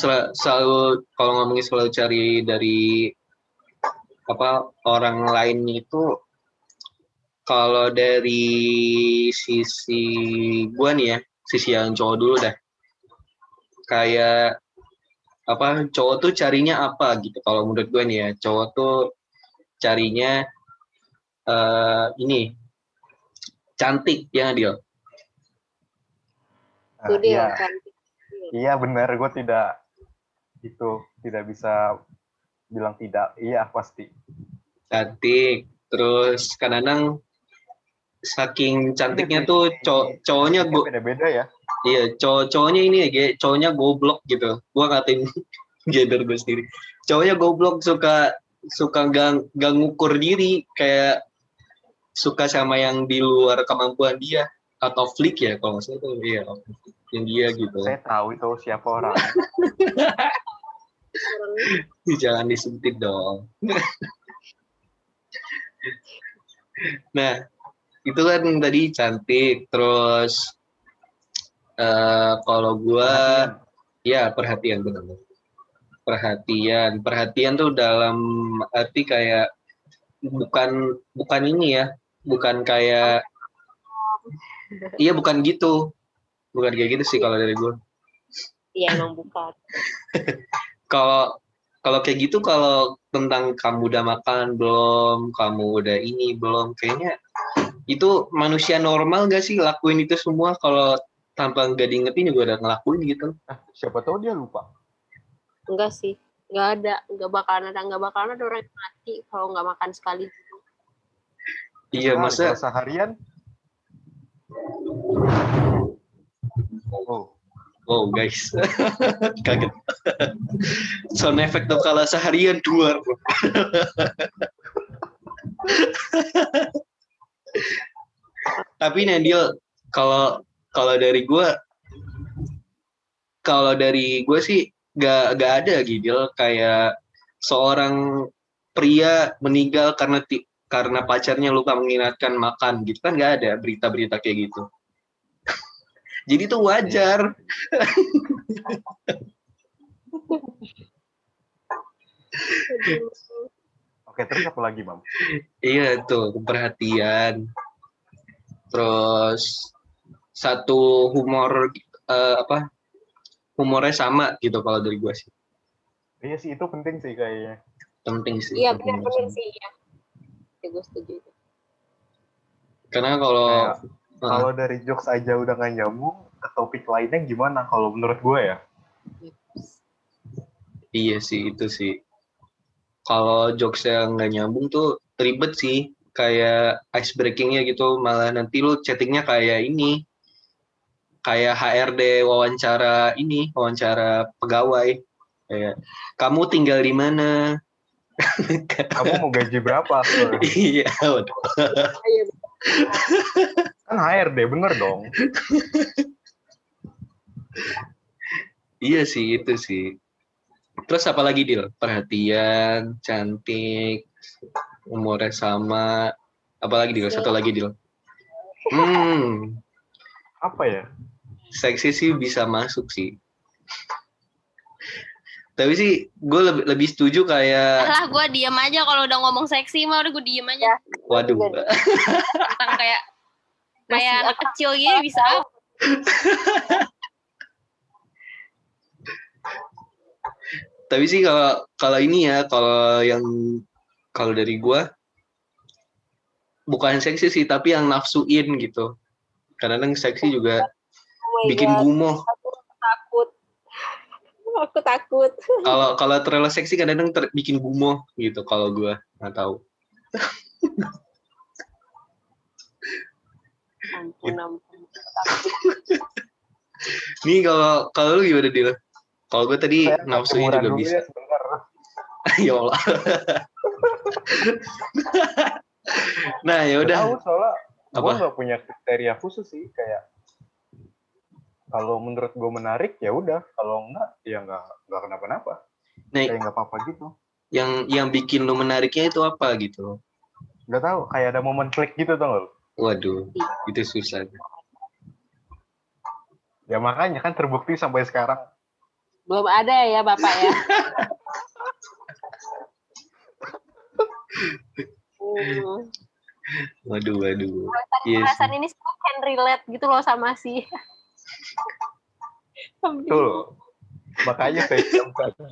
sel- selalu kalau ngomongin selalu cari dari apa orang lain itu kalau dari sisi gua nih ya sisi yang cowok dulu dah kayak apa cowok tuh carinya apa gitu kalau menurut gue nih ya cowok tuh carinya eh ini cantik ya nggak, Dil Nah, Itu dia iya, cantik. iya benar. Gue tidak itu tidak bisa bilang tidak. Iya pasti. cantik terus kadang-kadang saking cantiknya tuh cow- cowoknya go- beda-beda ya. iya cowok cowoknya ini ya cowoknya goblok gitu gua ngatain gender gue sendiri cowoknya goblok suka suka gang gang ngukur diri kayak suka sama yang di luar kemampuan dia atau flick ya kalau nggak salah tuh iya yang dia gitu Saya tahu itu siapa orang. Jangan disuntik dong. Nah itu kan tadi cantik terus eh kalau gua ya perhatian benar perhatian perhatian tuh dalam arti kayak bukan bukan ini ya bukan kayak iya bukan gitu. Bukan kayak gitu sih kalau dari gua. Iya emang bukan. kalau kalau kayak gitu kalau tentang kamu udah makan belum kamu udah ini belum kayaknya itu manusia normal gak sih lakuin itu semua kalau tanpa nggak diingetin juga udah ngelakuin gitu Ah, siapa tahu dia lupa. Enggak sih. Enggak ada. Enggak bakalan ada. Enggak bakalan ada orang yang mati kalau nggak makan sekali. iya masa seharian. Oh, wow guys. Kaget. Sound effect tuh kalau seharian dua. Tapi Nadil kalau kalau dari gue kalau dari gue sih gak gak ada Gidil kayak seorang pria meninggal karena karena pacarnya lupa mengingatkan makan gitu kan gak ada berita-berita kayak gitu jadi itu wajar oke terus apa lagi, Mam? Iya tuh perhatian. Terus satu humor eh, apa? Humornya sama gitu kalau dari gua sih. Iya sih itu penting sih kayaknya. Penting sih. Iya penting sih. sih ya. Ya gue setuju itu. Karena kalau Kayak, Ah. Kalau dari jokes aja udah nggak nyambung, ke topik lainnya gimana? Kalau menurut gue ya. iya sih itu sih. Kalau jokes yang nggak nyambung tuh ribet sih. Kayak ice breakingnya gitu malah nanti lu chattingnya kayak ini kayak HRD wawancara ini wawancara pegawai kayak kamu tinggal di mana Kamu mau gaji berapa? iya waduh. Kan HRD, bener dong. Iya sih itu sih. Terus apa lagi Dil? Perhatian, cantik, umurnya sama. Apa lagi Dil? Satu lagi Dil. Hmm, Apa ya? seksi sih bisa masuk sih. Tapi sih gue lebih, lebih setuju kayak, Alah gue diem aja kalau udah ngomong seksi mah udah gue diem aja. waduh, Tentang kayak kayak anak kecil gini bisa. tapi sih kalau kalau ini ya, kalau yang kalau dari gue bukan seksi sih, tapi yang nafsuin gitu. Kadang-kadang seksi juga Oh bikin God, gumoh. aku takut. Aku takut. kalau kalau terlalu seksi kadang-kadang ter- bikin gumoh gitu kalau gua nggak tahu Ampun, ampun. nih kalau kalau lu gimana dia kalau gue tadi nafsunya kemuran juga dulu bisa ya ya Allah nah ya udah soalnya gue Apa? nggak punya kriteria khusus sih kayak kalau menurut gue menarik ya udah kalau enggak ya enggak enggak kenapa-napa nah kayak nggak apa-apa gitu yang yang bikin lu menariknya itu apa gitu nggak tahu kayak ada momen klik gitu tau lu? waduh itu susah ya makanya kan terbukti sampai sekarang Belum ada ya Bapak ya. Waduh, waduh. Iya Perasaan ini can relate gitu loh sama si. Betul. Makanya saya satu.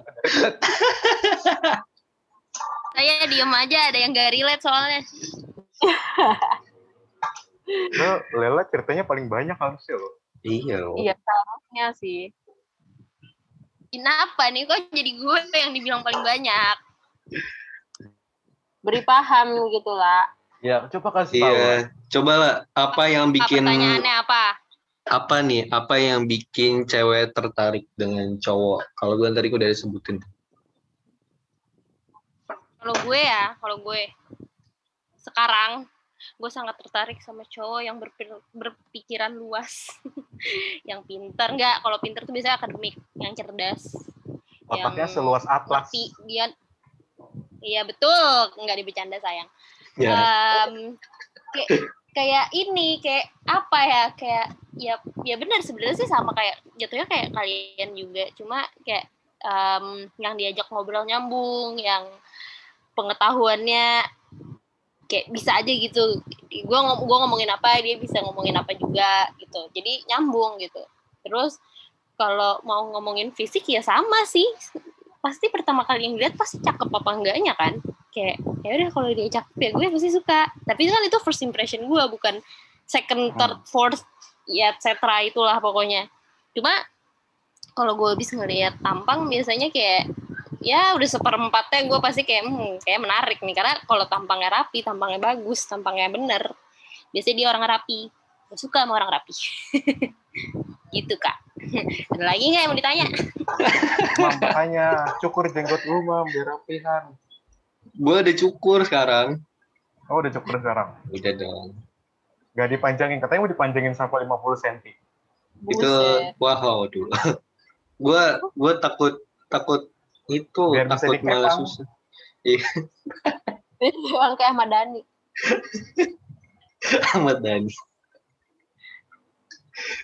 Saya diem aja, ada yang gak relate soalnya. Lo Lela ceritanya paling banyak harusnya loh. Iya. loh. Iya seharusnya sih. Kenapa nih kok jadi gue yang dibilang paling banyak? Beri paham gitu lah. Ya, coba kasih tahu. Iya. Coba lah, apa yang Apa bikin pertanyaannya apa? Apa nih? Apa yang bikin cewek tertarik dengan cowok? Kalau gue tadi gue udah sebutin. Kalau gue ya, kalau gue sekarang gue sangat tertarik sama cowok yang berpir- berpikiran luas, yang pintar nggak? Kalau pintar tuh biasanya akademik, yang cerdas, Otaknya yang seluas atlas. dia. Iya betul, nggak dibicanda sayang. Ya. Em, kayak kayak ini kayak apa ya kayak ya ya benar sebenarnya sih sama kayak jatuhnya kayak kalian juga. Cuma kayak em, yang diajak ngobrol nyambung yang pengetahuannya kayak bisa aja gitu. Gua ngom gua ngomongin apa dia bisa ngomongin apa juga gitu. Jadi nyambung gitu. Terus kalau mau ngomongin fisik ya sama sih. Pasti pertama kali yang lihat pasti cakep apa enggaknya kan kayak ya udah kalau dia cakep ya gue pasti suka. Tapi kan itu first impression gue bukan second third fourth ya et cetera itulah pokoknya. Cuma kalau gue habis ngelihat tampang biasanya kayak ya udah seperempatnya gue pasti kayak hmm, kayak menarik nih. Karena kalau tampangnya rapi tampangnya bagus tampangnya bener biasanya dia orang rapi. Gue suka sama orang rapi. Gitu kak. Ada lagi nggak yang mau ditanya? Mam, makanya cukur jenggot lu, Mam, biar rapihan. Gue udah cukur sekarang. Oh, udah cukur sekarang. Udah dong. Gak dipanjangin, katanya mau dipanjangin sampai 50 cm. Itu wow dulu. gue gue takut takut itu Biar bisa takut malah susah. Orang kayak Ahmad Dhani. Ahmad Dhani.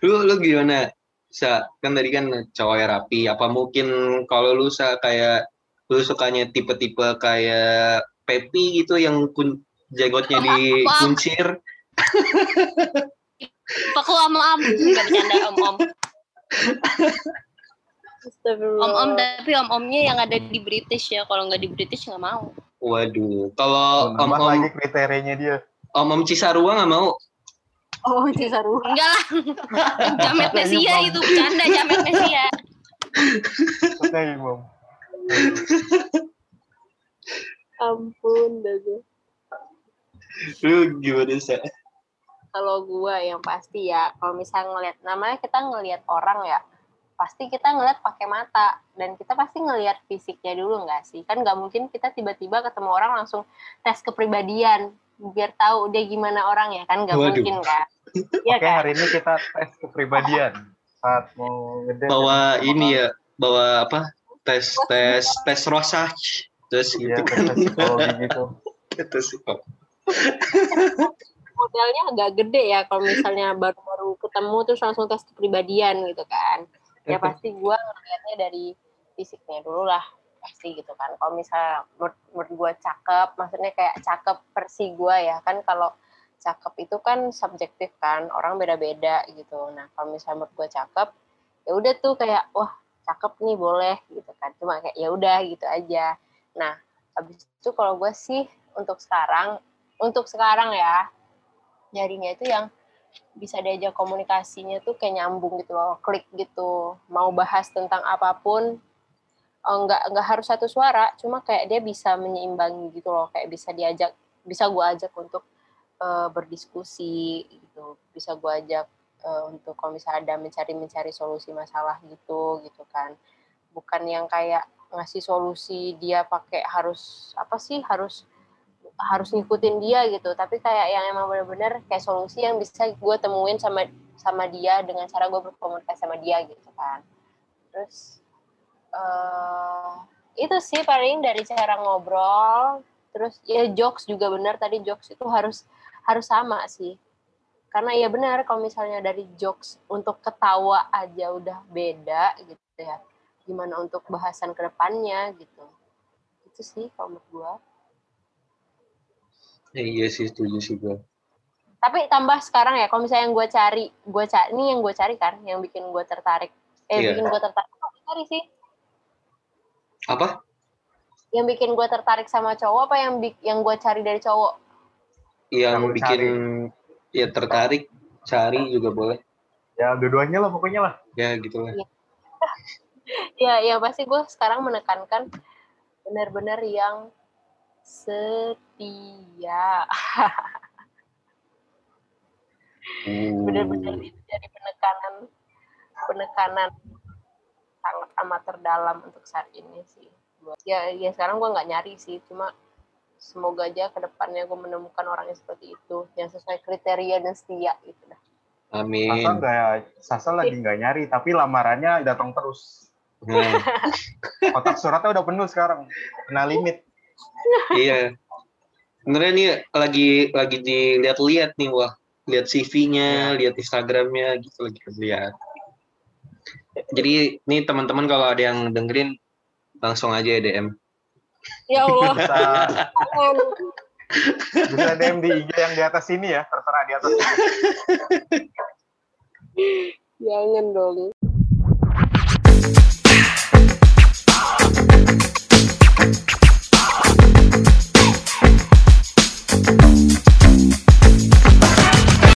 Lu lu gimana? Sa, kan tadi kan cowoknya rapi. Apa mungkin kalau lu sa kayak lu sukanya tipe-tipe kayak Pepi gitu yang kun, jaggotnya dikuncir? Aku om om nggak bercanda om om om om tapi om omnya yang ada di British ya kalau nggak di British nggak mau Waduh, kalau om om lagi kriterianya dia. om om Cisarua nggak mau? Oh, Cisaru. enggak lah jamet Mesia itu bercanda jamet Mesia Mam. Ampun, dah gue. Lu gimana sa? Kalau gua yang pasti ya, kalau misalnya ngelihat namanya kita ngelihat orang ya, pasti kita ngelihat pakai mata dan kita pasti ngelihat fisiknya dulu nggak sih? Kan nggak mungkin kita tiba-tiba ketemu orang langsung tes kepribadian biar tahu dia gimana orang ya kan nggak mungkin kan? Iya Oke, kan? hari ini kita tes kepribadian. Saat mau. Bawa ini ya, bawa apa? Tes tes tes rosach. Terus Iya, gitu tes kan. psikologi gitu. Tes oh. Modelnya agak gede ya kalau misalnya baru-baru ketemu terus langsung tes kepribadian gitu kan. Ya pasti gua ngelihatnya dari fisiknya dulu lah pasti gitu kan. Kalau misalnya menurut, menurut gua cakep, maksudnya kayak cakep versi gua ya kan kalau cakep itu kan subjektif kan, orang beda-beda gitu. Nah, kalau misalnya menurut gua cakep, ya udah tuh kayak wah, cakep nih boleh gitu kan. Cuma kayak ya udah gitu aja. Nah, habis itu kalau gue sih untuk sekarang, untuk sekarang ya, nyarinya itu yang bisa diajak komunikasinya tuh kayak nyambung gitu loh, klik gitu. Mau bahas tentang apa pun, eh, nggak nggak harus satu suara, cuma kayak dia bisa menyeimbangi gitu loh, kayak bisa diajak, bisa gue ajak untuk eh, berdiskusi gitu, bisa gue ajak eh, untuk kalau misalnya ada mencari-mencari solusi masalah gitu gitu kan, bukan yang kayak ngasih solusi dia pakai harus apa sih harus harus ngikutin dia gitu. Tapi kayak yang emang bener-bener kayak solusi yang bisa gue temuin sama sama dia dengan cara gue berkomunikasi sama dia gitu kan. Terus eh itu sih paling dari cara ngobrol. Terus ya jokes juga benar tadi jokes itu harus harus sama sih karena ya benar kalau misalnya dari jokes untuk ketawa aja udah beda gitu ya. Gimana untuk bahasan ke depannya gitu. Itu sih kalau menurut gue Ya, iya sih setuju sih gue. tapi tambah sekarang ya kalau misalnya yang gue cari gue cari ini yang gue cari kan yang bikin gue tertarik. Eh Iya. bikin gue tertarik oh, cari sih. Apa? yang bikin gue tertarik sama cowok apa yang bik- yang gue cari dari cowok? Yang Yang bikin ya tertarik, cari juga boleh. Ya dua-duanya lah pokoknya lah. Ya gitu lah. ya ya pasti gue sekarang menekankan benar-benar yang setia Uh. benar-benar itu jadi penekanan penekanan sangat amat terdalam untuk saat ini sih Gua- ya ya sekarang gue nggak nyari sih cuma semoga aja ke depannya gue menemukan orang yang seperti itu yang sesuai kriteria dan setia gitu dah Amin. Sasa nggak Sasa lagi nggak nyari, tapi lamarannya datang terus. Nah, Kotak suratnya udah penuh sekarang, kena limit. iya. Sebenarnya nih lagi lagi dilihat-lihat nih wah, lihat CV-nya, lihat Instagramnya gitu lagi lihat. Jadi nih teman-teman kalau ada yang dengerin langsung aja ya DM. Ya Allah. Bisa, bisa DM di IG yang di atas ini ya, tertera di atas jangan dong